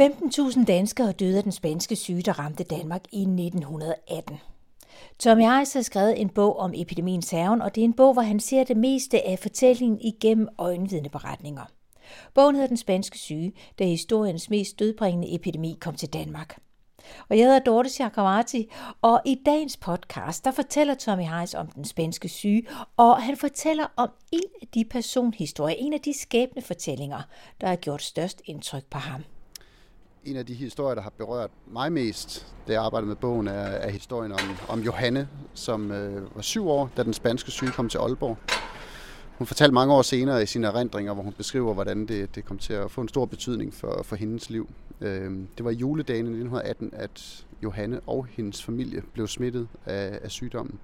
15.000 danskere døde af den spanske syge, der ramte Danmark i 1918. Tommy Heiss har skrevet en bog om epidemiens haven, og det er en bog, hvor han ser det meste af fortællingen igennem øjenvidneberetninger. Bogen hedder Den spanske syge, da historiens mest dødbringende epidemi kom til Danmark. Og jeg hedder Dorte Chakravarti, og i dagens podcast, der fortæller Tommy Heiss om den spanske syge, og han fortæller om en af de personhistorier, en af de skæbne fortællinger, der har gjort størst indtryk på ham en af de historier, der har berørt mig mest, da jeg arbejdede med bogen, er, er historien om, om Johanne, som øh, var syv år, da den spanske syge kom til Aalborg. Hun fortalte mange år senere i sine erindringer, hvor hun beskriver, hvordan det, det kom til at få en stor betydning for, for hendes liv. Øh, det var i juledagen i 1918, at Johanne og hendes familie blev smittet af, af sygdommen.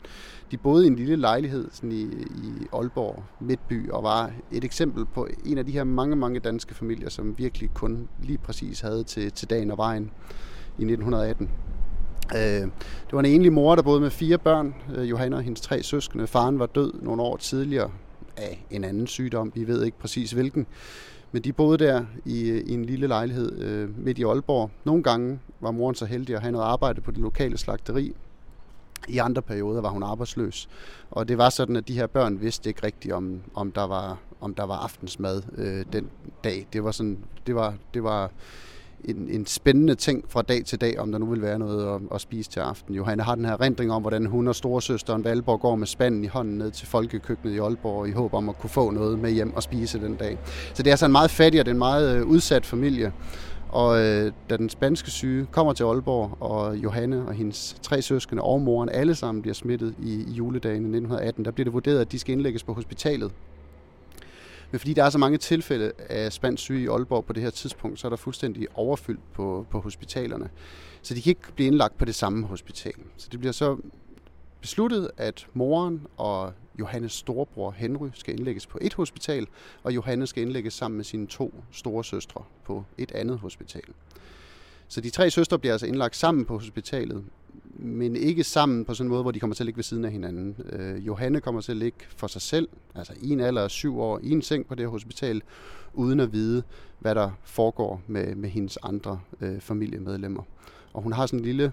De boede i en lille lejlighed sådan i, i Aalborg Midtby og var et eksempel på en af de her mange, mange danske familier, som virkelig kun lige præcis havde til, til dagen og vejen i 1918. Øh, det var en enlig mor, der boede med fire børn, øh, Johanne og hendes tre søskende. Faren var død nogle år tidligere af en anden sygdom, vi ved ikke præcis hvilken. Men de boede der i, i en lille lejlighed øh, midt i Aalborg. Nogle gange var moren så heldig at have noget arbejde på det lokale slagteri. I andre perioder var hun arbejdsløs. Og det var sådan, at de her børn vidste ikke rigtigt, om, om, der, var, om der var aftensmad øh, den dag. Det var, sådan, det var, det var en, en spændende ting fra dag til dag, om der nu vil være noget at, at spise til aften. Johanne har den her rendring om, hvordan hun og storesøsteren Valborg går med spanden i hånden ned til folkekøkkenet i Aalborg i håb om at kunne få noget med hjem og spise den dag. Så det er altså en meget fattig og det er en meget øh, udsat familie. Og øh, da den spanske syge kommer til Aalborg, og Johanne og hendes tre søskende og moren alle sammen bliver smittet i, i juledagen i 1918, der bliver det vurderet, at de skal indlægges på hospitalet men fordi der er så mange tilfælde af spansk syge i Aalborg på det her tidspunkt, så er der fuldstændig overfyldt på, på hospitalerne. Så de kan ikke blive indlagt på det samme hospital. Så det bliver så besluttet, at moren og Johannes storebror Henry skal indlægges på et hospital, og Johannes skal indlægges sammen med sine to store søstre på et andet hospital. Så de tre søstre bliver altså indlagt sammen på hospitalet, men ikke sammen på sådan en måde, hvor de kommer til at ligge ved siden af hinanden. Øh, Johanne kommer til at ligge for sig selv, altså i en alder af syv år, i en seng på det hospital, uden at vide, hvad der foregår med, med hendes andre øh, familiemedlemmer. Og hun har sådan en lille,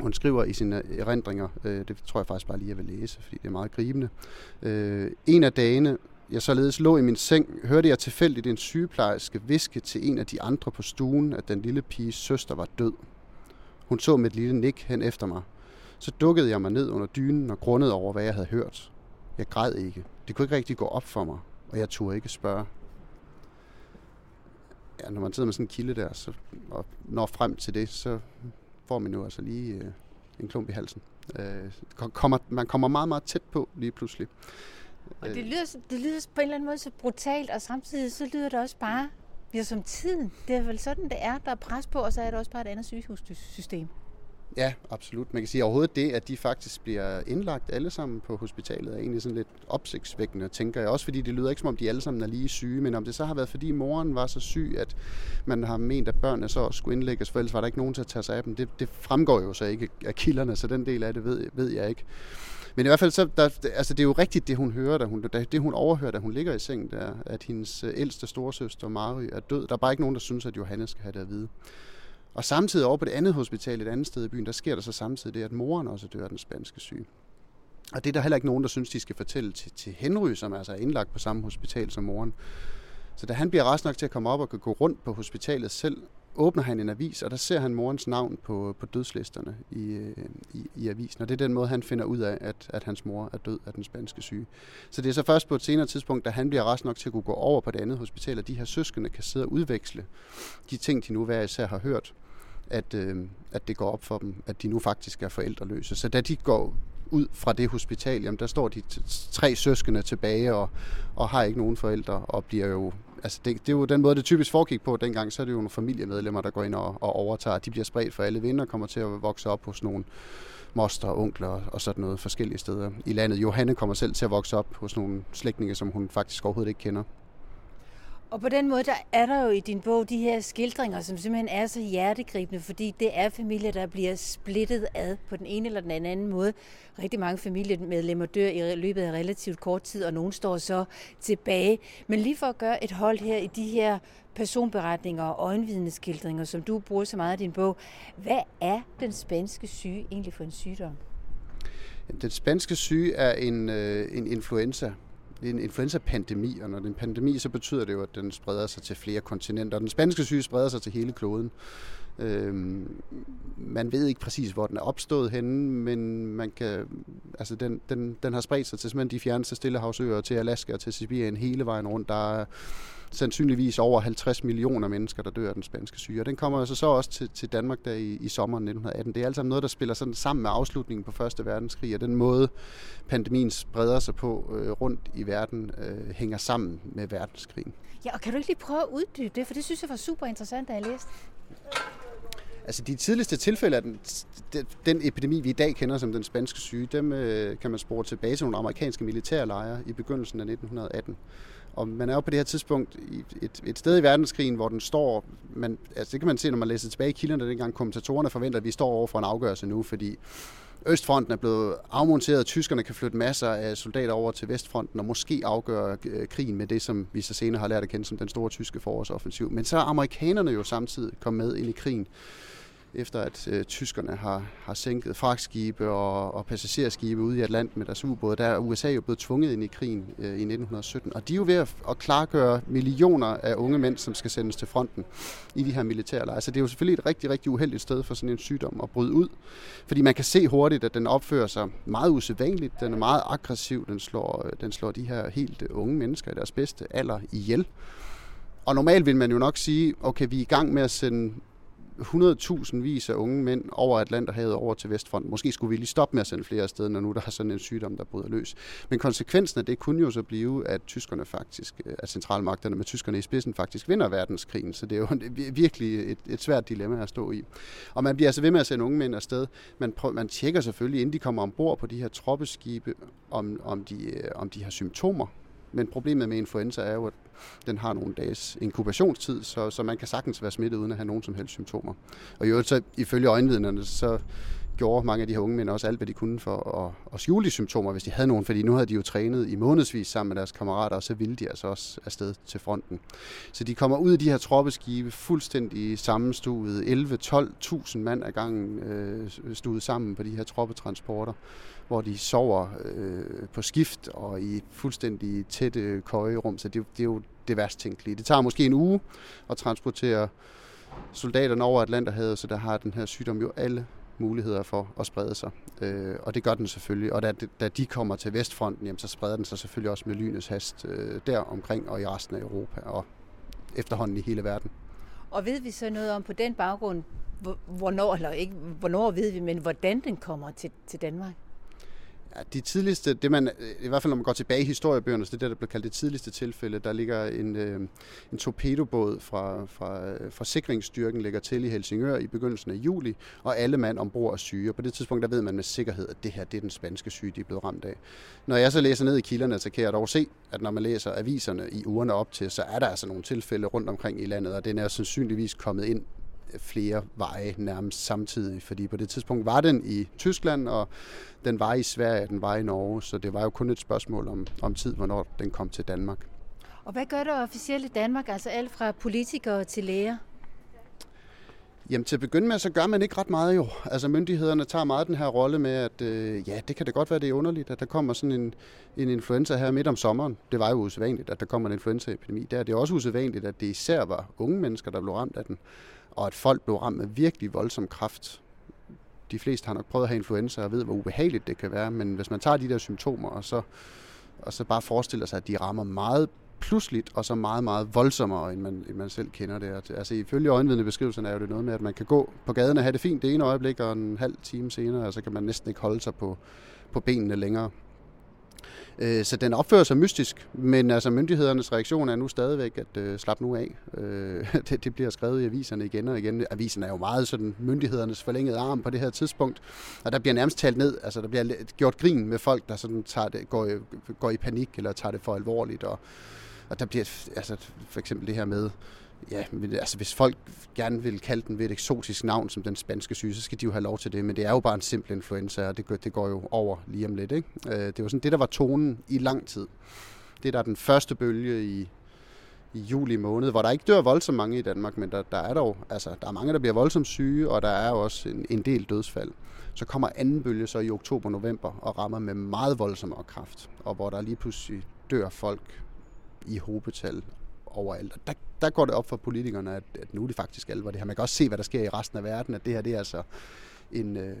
hun skriver i sine erindringer, øh, det tror jeg faktisk bare lige, jeg vil læse, fordi det er meget gribende. Øh, en af dagene, jeg således lå i min seng, hørte jeg tilfældigt en sygeplejerske viske til en af de andre på stuen, at den lille piges søster var død. Hun så med et lille nik hen efter mig. Så dukkede jeg mig ned under dynen og grundede over, hvad jeg havde hørt. Jeg græd ikke. Det kunne ikke rigtig gå op for mig, og jeg turde ikke spørge. Ja, når man sidder med sådan en kilde der, så, og når frem til det, så får man jo altså lige øh, en klump i halsen. Øh, kommer, man kommer meget, meget tæt på lige pludselig. Og det lyder, det lyder på en eller anden måde så brutalt, og samtidig så lyder det også bare Ja, som tiden. Det er vel sådan, det er. Der er pres på, og så er det også bare et andet sygehussystem. Ja, absolut. Man kan sige overhovedet det, at de faktisk bliver indlagt alle sammen på hospitalet, er egentlig sådan lidt opsigtsvækkende, tænker jeg. Også fordi det lyder ikke som om, de alle sammen er lige syge, men om det så har været, fordi moren var så syg, at man har ment, at børnene så skulle indlægges, for ellers var der ikke nogen til at tage sig af dem. Det, det fremgår jo så ikke af kilderne, så den del af det ved, ved jeg ikke. Men i hvert fald, så, der, altså det er jo rigtigt, det hun hører, da hun, det hun overhører, da hun ligger i sengen, der, at hendes øh, ældste storesøster, Mary, er død. Der er bare ikke nogen, der synes, at Johannes skal have det at vide. Og samtidig over på det andet hospital, et andet sted i byen, der sker der så samtidig det, at moren også dør af den spanske syge. Og det er der heller ikke nogen, der synes, de skal fortælle til, til Henry, som altså er indlagt på samme hospital som moren. Så da han bliver rask nok til at komme op og kan gå rundt på hospitalet selv, åbner han en avis, og der ser han morens navn på, på dødslisterne i, øh, i, i avisen. Og det er den måde, han finder ud af, at, at hans mor er død af den spanske syge. Så det er så først på et senere tidspunkt, da han bliver rask nok til at kunne gå over på det andet hospital, at de her søskende kan sidde og udveksle de ting, de nu hver især har hørt, at, øh, at det går op for dem, at de nu faktisk er forældreløse. Så da de går ud fra det hospital, jamen der står de tre søskende tilbage og, og har ikke nogen forældre og bliver jo altså det, det er jo den måde, det typisk foregik på dengang, så er det jo nogle familiemedlemmer, der går ind og, og overtager. De bliver spredt for alle vinder og kommer til at vokse op hos nogle moster og onkler og sådan noget forskellige steder i landet. Johanne kommer selv til at vokse op hos nogle slægtninge, som hun faktisk overhovedet ikke kender. Og på den måde, der er der jo i din bog de her skildringer, som simpelthen er så hjertegribende, fordi det er familier, der bliver splittet ad på den ene eller den anden måde. Rigtig mange familiemedlemmer dør i løbet af relativt kort tid, og nogen står så tilbage. Men lige for at gøre et hold her i de her personberetninger og øjenvidneskildringer, som du bruger så meget i din bog, hvad er den spanske syge egentlig for en sygdom? Den spanske syge er en, øh, en influenza, det er en influenza-pandemi, og når det er en pandemi, så betyder det jo, at den spreder sig til flere kontinenter. Den spanske syge spreder sig til hele kloden. Øhm, man ved ikke præcis, hvor den er opstået henne, men man kan, altså den, den, den har spredt sig til simpelthen de fjerneste stillehavsøer, til Alaska og til Sibirien hele vejen rundt. Der er sandsynligvis over 50 millioner mennesker, der dør af den spanske syge. Og den kommer altså så også til, til Danmark der i, i sommeren 1918. Det er altså noget, der spiller sådan sammen med afslutningen på Første Verdenskrig, og den måde pandemien spreder sig på øh, rundt i verden, øh, hænger sammen med verdenskrigen. Ja, og kan du ikke lige prøve at uddybe det, for det synes jeg var super interessant, da jeg læste. Altså de tidligste tilfælde af den, den epidemi, vi i dag kender som den spanske syge, dem øh, kan man spore tilbage til nogle amerikanske militærlejre i begyndelsen af 1918. Og man er jo på det her tidspunkt i et, et sted i verdenskrigen, hvor den står, man, altså det kan man se, når man læser tilbage i kilderne, dengang kommentatorerne forventer, at vi står over for en afgørelse nu, fordi Østfronten er blevet afmonteret, tyskerne kan flytte masser af soldater over til Vestfronten og måske afgøre øh, krigen med det, som vi så senere har lært at kende som den store tyske forårsoffensiv. Men så er amerikanerne jo samtidig kommet med ind i krigen efter at øh, tyskerne har, har sænket fragtskibe og, og passagerskibe ude i Atlanten med deres ubåde, der er USA jo blevet tvunget ind i krigen øh, i 1917. Og de er jo ved at, at klargøre millioner af unge mænd, som skal sendes til fronten i de her militærlejre. Så det er jo selvfølgelig et rigtig, rigtig uheldigt sted for sådan en sygdom at bryde ud. Fordi man kan se hurtigt, at den opfører sig meget usædvanligt. Den er meget aggressiv. Den slår, øh, den slår de her helt unge mennesker i deres bedste alder ihjel. Og normalt vil man jo nok sige, okay, vi er i gang med at sende 100.000 vis af unge mænd over Atlanterhavet over til Vestfronten. Måske skulle vi lige stoppe med at sende flere afsted, når nu der er sådan en sygdom, der bryder løs. Men konsekvensen af det kunne jo så blive, at tyskerne faktisk, øh, at centralmagterne med tyskerne i spidsen faktisk vinder verdenskrigen. Så det er jo virkelig et, et svært dilemma at stå i. Og man bliver altså ved med at sende unge mænd afsted. Man, prøver, man tjekker selvfølgelig, inden de kommer ombord på de her troppeskibe, om, om, de, øh, om de har symptomer men problemet med influenza er jo, at den har nogle dages inkubationstid, så, så man kan sagtens være smittet uden at have nogen som helst symptomer. Og i øvrigt, så ifølge øjenvidnerne, så gjorde mange af de her unge mænd også alt, hvad de kunne for at, at skjule de symptomer, hvis de havde nogen, fordi nu havde de jo trænet i månedsvis sammen med deres kammerater, og så ville de altså også afsted til fronten. Så de kommer ud af de her troppeskibe fuldstændig sammenstuet, 11-12.000 mand ad gangen øh, stuet sammen på de her troppetransporter, hvor de sover øh, på skift og i fuldstændig tætte køjerum, så det, det er jo det værst tænkelige. Det tager måske en uge at transportere soldaterne over Atlanterhavet, så der har den her sygdom jo alle muligheder for at sprede sig. Øh, og det gør den selvfølgelig. Og da, da de kommer til Vestfronten, jamen, så spreder den sig selvfølgelig også med lynets hast øh, der omkring og i resten af Europa og efterhånden i hele verden. Og ved vi så noget om på den baggrund, hvornår, eller ikke hvornår ved vi, men hvordan den kommer til, til Danmark? De tidligste, det man, øh, i hvert fald når man går tilbage i historiebøgerne, så det der, der blev kaldt det tidligste tilfælde, der ligger en, øh, en torpedobåd fra, fra, øh, fra sikringsstyrken ligger til i Helsingør i begyndelsen af juli, og alle mand ombord er syge. Og på det tidspunkt, der ved man med sikkerhed, at det her det er den spanske syge, de er blevet ramt af. Når jeg så læser ned i kilderne, så kan jeg dog se, at når man læser aviserne i ugerne op til, så er der altså nogle tilfælde rundt omkring i landet, og den er sandsynligvis kommet ind flere veje nærmest samtidig, fordi på det tidspunkt var den i Tyskland, og den var i Sverige, den var i Norge, så det var jo kun et spørgsmål om, om tid, hvornår den kom til Danmark. Og hvad gør det officielt i Danmark, altså alt fra politikere til læger? Jamen til at begynde med, så gør man ikke ret meget jo. Altså myndighederne tager meget den her rolle med, at øh, ja, det kan da godt være, det er underligt, at der kommer sådan en, en influenza her midt om sommeren. Det var jo usædvanligt, at der kommer en influenzaepidemi. Der er det også usædvanligt, at det især var unge mennesker, der blev ramt af den og at folk blev ramt med virkelig voldsom kraft. De fleste har nok prøvet at have influenza og ved, hvor ubehageligt det kan være, men hvis man tager de der symptomer, og så, og så bare forestiller sig, at de rammer meget pludseligt, og så meget, meget voldsommere, end man, end man selv kender det. Altså ifølge øjenvidnebeskrivelsen er jo det noget med, at man kan gå på gaden og have det fint det ene øjeblik, og en halv time senere, og så kan man næsten ikke holde sig på, på benene længere. Øh, så den opfører sig mystisk, men altså myndighedernes reaktion er nu stadigvæk at øh, slappe nu af. Øh, det, det bliver skrevet i aviserne igen og igen. Avisen er jo meget sådan myndighedernes forlængede arm på det her tidspunkt, og der bliver nærmest talt ned. Altså der bliver gjort grin med folk, der sådan tager det, går, går i panik eller tager det for alvorligt og og der bliver altså, for eksempel det her med, ja, altså hvis folk gerne vil kalde den ved et eksotisk navn som den spanske syge, så skal de jo have lov til det, men det er jo bare en simpel influenza, og det går, det går jo over lige om lidt. Ikke? Øh, det var sådan det, der var tonen i lang tid. Det der er den første bølge i, i juli måned, hvor der ikke dør voldsomt mange i Danmark, men der, der er dog, altså, der er mange, der bliver voldsomt syge, og der er også en, en del dødsfald. Så kommer anden bølge så i oktober-november og rammer med meget voldsommere kraft, og hvor der lige pludselig dør folk i hobetal overalt. Og der, der går det op for politikerne, at, at nu er det faktisk alvor det her. Man kan også se, hvad der sker i resten af verden, at det her det er altså en, øh,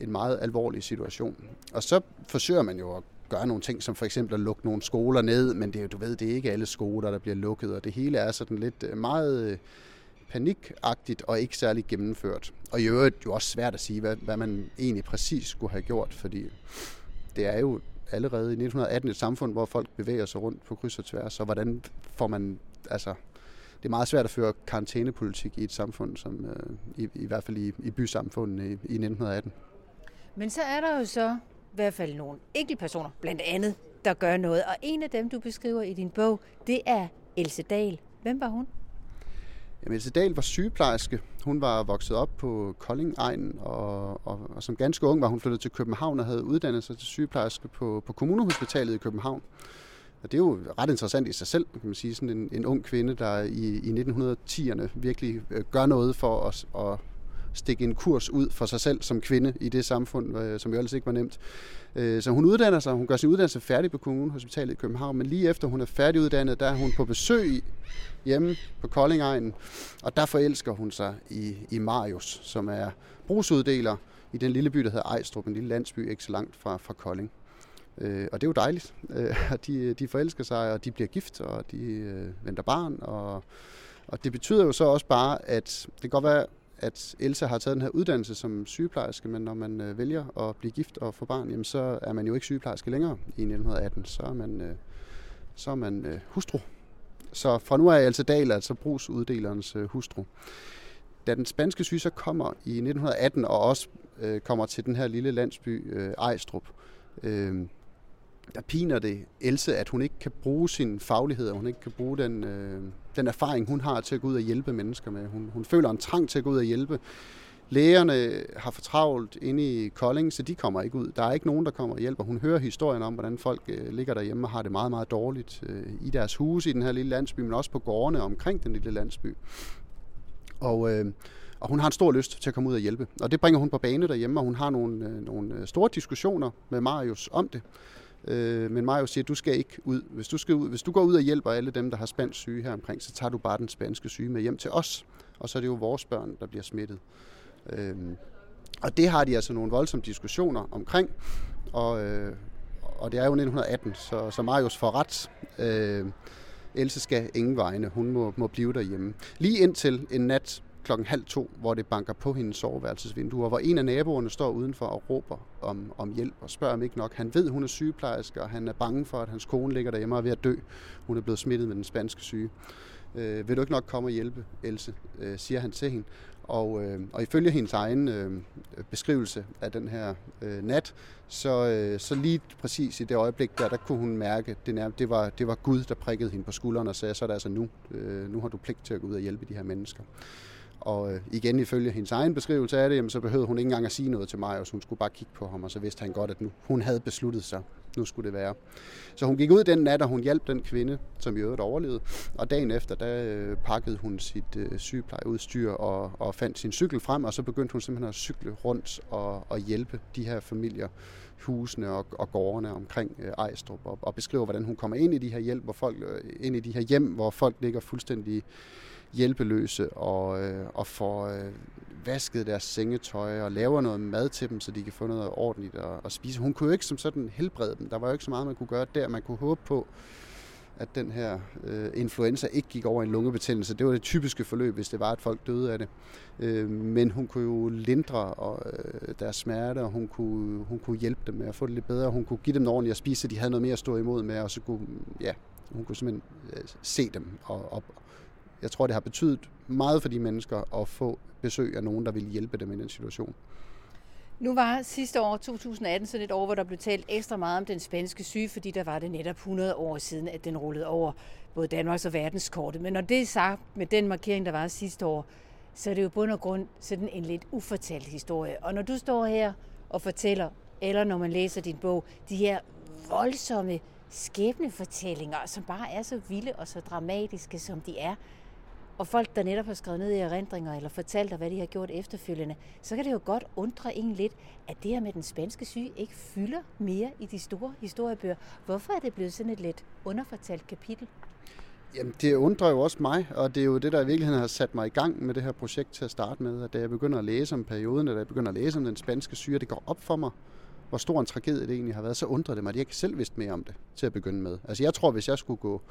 en meget alvorlig situation. Og så forsøger man jo at gøre nogle ting, som for eksempel at lukke nogle skoler ned, men det er jo, du ved, det er ikke alle skoler, der bliver lukket, og det hele er sådan lidt øh, meget øh, panikagtigt og ikke særlig gennemført. Og i øvrigt jo også svært at sige, hvad, hvad man egentlig præcis skulle have gjort, fordi det er jo allerede i 1918 et samfund, hvor folk bevæger sig rundt på kryds og tværs, og hvordan får man, altså, det er meget svært at føre karantænepolitik i et samfund, som øh, i, i hvert fald i, i bysamfundet i, i 1918. Men så er der jo så i hvert fald nogle enkeltpersoner, blandt andet, der gør noget. Og en af dem, du beskriver i din bog, det er Else Dahl. Hvem var hun? Jamen, Else Dahl var sygeplejerske. Hun var vokset op på Kolding Egen, og, og, og som ganske ung var hun flyttet til København og havde uddannet sig til sygeplejerske på, på Kommunehospitalet i København. Og det er jo ret interessant i sig selv, kan man sige. Sådan en, en ung kvinde, der i, i 1910'erne virkelig øh, gør noget for at, at stikke en kurs ud for sig selv som kvinde i det samfund, øh, som jo ellers ikke var nemt. Øh, så hun uddanner sig, hun gør sin uddannelse færdig på Kommunehospitalet i København, men lige efter hun er færdiguddannet, der er hun på besøg hjemme på Koldingegnen, og der forelsker hun sig i, i Marius, som er brugsuddeler i den lille by, der hedder Ejstrup, en lille landsby ikke så langt fra, fra Kolding. Øh, og det er jo dejligt. Øh, de, de forelsker sig, og de bliver gift, og de øh, venter barn, og, og det betyder jo så også bare, at det kan godt være, at Elsa har taget den her uddannelse som sygeplejerske, men når man øh, vælger at blive gift og få barn, jamen, så er man jo ikke sygeplejerske længere i 1918. Så er man, øh, så er man øh, hustru. Så fra nu af er Elsa Dahl altså brugsuddelerens øh, hustru. Da den spanske syge så kommer i 1918 og også øh, kommer til den her lille landsby øh, Ejstrup, øh, der piner det Else, at hun ikke kan bruge sin faglighed, og hun ikke kan bruge den, øh, den erfaring, hun har til at gå ud og hjælpe mennesker med. Hun, hun føler en trang til at gå ud og hjælpe. Lægerne har fortravlt inde i Kolding, så de kommer ikke ud. Der er ikke nogen, der kommer og hjælper. Hun hører historien om, hvordan folk øh, ligger derhjemme og har det meget, meget dårligt øh, i deres huse i den her lille landsby, men også på gårdene omkring den lille landsby. Og, øh, og hun har en stor lyst til at komme ud og hjælpe. Og det bringer hun på bane derhjemme, og hun har nogle, øh, nogle øh, store diskussioner med Marius om det. Øh, men Mario siger, at du skal ikke ud. Hvis du, skal ud. Hvis du går ud og hjælper alle dem, der har spansk syge her omkring, så tager du bare den spanske syge med hjem til os. Og så er det jo vores børn, der bliver smittet. Øh, og det har de altså nogle voldsomme diskussioner omkring. Og, øh, og det er jo 1918, så, så Marius får ret. Øh, Else skal ingen vegne. Hun må, må blive derhjemme. Lige indtil en nat klokken halv to, hvor det banker på hendes soveværelsesvindue, hvor en af naboerne står udenfor og råber om, om hjælp og spørger om ikke nok. Han ved, hun er sygeplejerske, og han er bange for, at hans kone ligger derhjemme og er ved at dø. Hun er blevet smittet med den spanske syge. Øh, vil du ikke nok komme og hjælpe, Else, øh, siger han til hende. Og, øh, og ifølge hendes egen øh, beskrivelse af den her øh, nat, så, øh, så lige præcis i det øjeblik der, der kunne hun mærke, at det, det, var, det var Gud, der prikkede hende på skulderen og sagde, så er det altså nu, øh, nu har du pligt til at gå ud og hjælpe de her mennesker. Og øh, igen, ifølge hendes egen beskrivelse af det, jamen, så behøvede hun ikke engang at sige noget til mig, og hun skulle bare kigge på ham, og så vidste han godt, at nu, hun havde besluttet sig. Nu skulle det være. Så hun gik ud den nat, og hun hjalp den kvinde, som i øvrigt overlevede. Og dagen efter, der øh, pakkede hun sit øh, sygeplejeudstyr og, og fandt sin cykel frem, og så begyndte hun simpelthen at cykle rundt og, og hjælpe de her familier, husene og, og gårdene omkring øh, Ejstrup, og, og beskriver, hvordan hun kommer ind i de her hjælp, hvor folk, øh, ind i de her hjem, hvor folk ligger fuldstændig hjælpeløse og, øh, og får øh, vasket deres sengetøj og laver noget mad til dem, så de kan få noget ordentligt at, at spise. Hun kunne jo ikke som sådan helbrede dem. Der var jo ikke så meget, man kunne gøre der. Man kunne håbe på, at den her øh, influenza ikke gik over en lungebetændelse. Det var det typiske forløb, hvis det var, at folk døde af det. Øh, men hun kunne jo lindre og, øh, deres smerte, og hun kunne, hun kunne hjælpe dem med at få det lidt bedre. Hun kunne give dem noget ordentligt at spise, så de havde noget mere at stå imod med, og så kunne, ja, hun kunne simpelthen øh, se dem og, og, jeg tror, det har betydet meget for de mennesker at få besøg af nogen, der ville hjælpe dem i den situation. Nu var sidste år, 2018, sådan et år, hvor der blev talt ekstra meget om den spanske syge, fordi der var det netop 100 år siden, at den rullede over både Danmarks og verdenskortet. Men når det er sagt med den markering, der var sidste år, så er det jo bund og grund sådan en lidt ufortalt historie. Og når du står her og fortæller, eller når man læser din bog, de her voldsomme skæbnefortællinger, som bare er så vilde og så dramatiske, som de er, og folk, der netop har skrevet ned i erindringer eller fortalt dig, hvad de har gjort efterfølgende, så kan det jo godt undre en lidt, at det her med den spanske syge ikke fylder mere i de store historiebøger. Hvorfor er det blevet sådan et lidt underfortalt kapitel? Jamen, det undrer jo også mig, og det er jo det, der i virkeligheden har sat mig i gang med det her projekt til at starte med, at da jeg begynder at læse om perioden, da jeg begynder at læse om den spanske syge, det går op for mig, hvor stor en tragedie det egentlig har været, så undrer det mig, at jeg ikke selv vidste mere om det til at begynde med. Altså jeg tror, hvis jeg skulle gå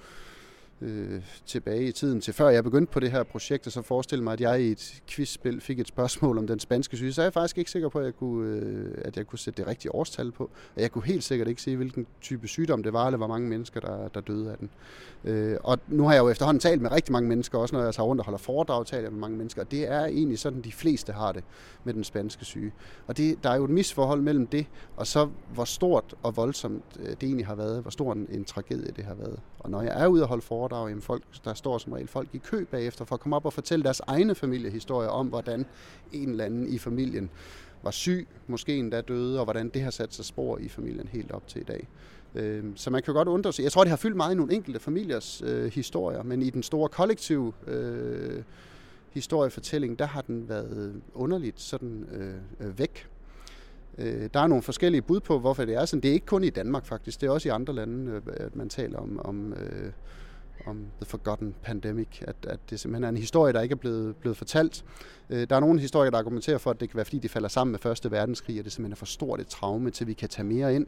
øh, tilbage i tiden til før jeg begyndte på det her projekt, og så forestille mig, at jeg i et quizspil fik et spørgsmål om den spanske syge, så er jeg faktisk ikke sikker på, at jeg kunne, øh, at jeg kunne sætte det rigtige årstal på. Og jeg kunne helt sikkert ikke se, hvilken type sygdom det var, eller hvor mange mennesker, der, der døde af den. Øh, og nu har jeg jo efterhånden talt med rigtig mange mennesker, også når jeg tager rundt og holder foredrag, taler med mange mennesker, og det er egentlig sådan, de fleste har det med den spanske syge. Og det, der er jo et misforhold mellem det, og så hvor stort og voldsomt øh, det egentlig har været, hvor stor en, en tragedie det har været. Og når jeg er ude og holde foredrag, jamen folk, der står som regel folk i kø bagefter for at komme op og fortælle deres egne familiehistorier om, hvordan en eller anden i familien var syg, måske endda døde, og hvordan det har sat sig spor i familien helt op til i dag. Øhm, så man kan godt undre sig. Jeg tror, det har fyldt meget i nogle enkelte familiers øh, historier, men i den store kollektive øh, historiefortælling, der har den været underligt sådan øh, øh, væk. Øh, der er nogle forskellige bud på, hvorfor det er sådan. Det er ikke kun i Danmark faktisk, det er også i andre lande, øh, at man taler om, om, øh, om The Forgotten Pandemic, at, at det simpelthen er en historie, der ikke er blevet, blevet fortalt. Øh, der er nogle historier, der argumenterer for, at det kan være, fordi det falder sammen med Første Verdenskrig, og det simpelthen er for stort et traume, til vi kan tage mere ind.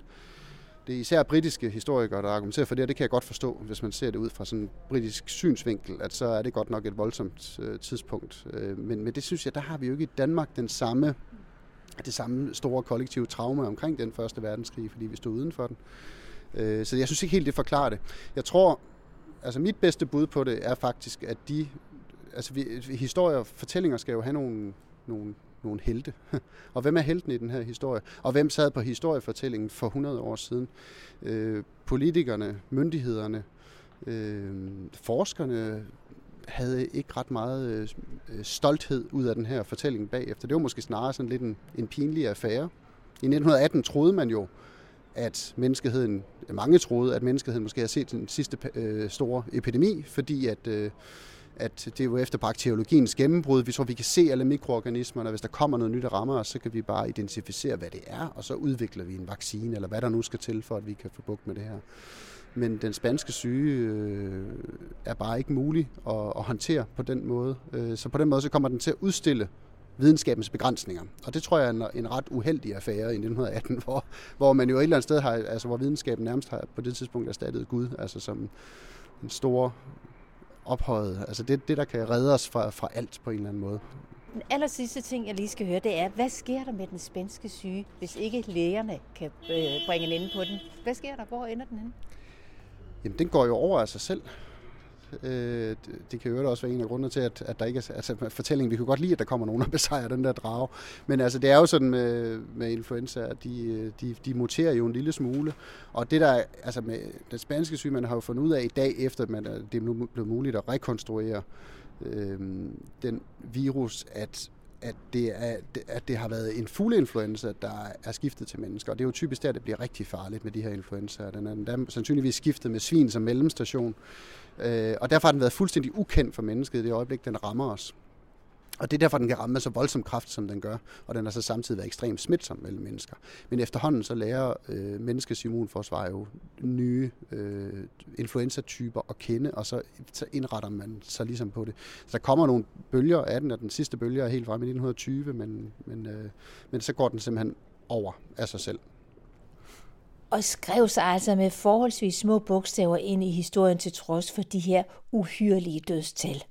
Det er især britiske historikere, der argumenterer for det, og det kan jeg godt forstå, hvis man ser det ud fra sådan en britisk synsvinkel, at så er det godt nok et voldsomt øh, tidspunkt. Øh, men, men det synes jeg, der har vi jo ikke i Danmark den samme det samme store kollektive traume omkring den første verdenskrig, fordi vi stod uden for den. Øh, så jeg synes ikke helt, det forklarer det. Jeg tror, altså mit bedste bud på det er faktisk, at de, altså vi, historier og fortællinger skal jo have nogle, nogle, nogle helte. og hvem er helten i den her historie? Og hvem sad på historiefortællingen for 100 år siden? Øh, politikerne, myndighederne, øh, forskerne, havde ikke ret meget øh, stolthed ud af den her fortælling bagefter. Det var måske snarere sådan lidt en, en pinlig affære. I 1918 troede man jo, at menneskeheden, mange troede, at menneskeheden måske havde set den sidste øh, store epidemi, fordi at, øh, at det er jo efter bakteriologiens gennembrud. Vi tror, vi kan se alle mikroorganismerne, og hvis der kommer noget nyt, der rammer os, så kan vi bare identificere, hvad det er, og så udvikler vi en vaccine, eller hvad der nu skal til, for at vi kan få bugt med det her. Men den spanske syge øh, er bare ikke mulig at, at håndtere på den måde. Øh, så på den måde så kommer den til at udstille videnskabens begrænsninger. Og det tror jeg er en, en ret uheldig affære i 1918, hvor, hvor man jo et eller andet sted har, altså hvor videnskaben nærmest har på det tidspunkt erstattet Gud, altså som en stor ophøjet, altså det, det der kan redde os fra, fra alt på en eller anden måde. Den aller sidste ting, jeg lige skal høre, det er, hvad sker der med den spanske syge, hvis ikke lægerne kan øh, bringe en ende på den? Hvad sker der? Hvor ender den henne? Jamen, den går jo over af sig selv. Øh, det kan jo også være en af grundene til, at, at der ikke er altså, fortællingen. Vi kan godt lide, at der kommer nogen og besejrer den der drage. Men altså, det er jo sådan med, med influenza, at de, øh, de, de muterer jo en lille smule. Og det der, altså med den spanske syge, man har jo fundet ud af i dag, efter man, det er nu blevet muligt at rekonstruere øh, den virus, at at det, er, at det har været en fugleinfluenza, der er skiftet til mennesker. Og det er jo typisk der, det bliver rigtig farligt med de her influenzaer. Den er, den er sandsynligvis skiftet med svin som mellemstation. Øh, og derfor har den været fuldstændig ukendt for mennesket i det øjeblik, den rammer os. Og det er derfor, den kan ramme så voldsom kraft, som den gør, og den har så samtidig været ekstremt smitsom mellem mennesker. Men efterhånden så lærer øh, menneskets immunforsvar jo nye øh, influenzatyper at kende, og så, så indretter man sig ligesom på det. Så der kommer nogle bølger af den, og den sidste bølge er helt frem i 1920, men, men, øh, men så går den simpelthen over af sig selv og skrev sig altså med forholdsvis små bogstaver ind i historien til trods for de her uhyrelige dødstal.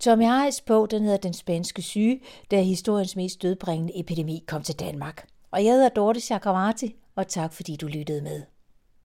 Tommy Harris bog, den hedder Den spanske syge, da historiens mest dødbringende epidemi kom til Danmark. Og jeg hedder Dorte Chakravarti, og tak fordi du lyttede med.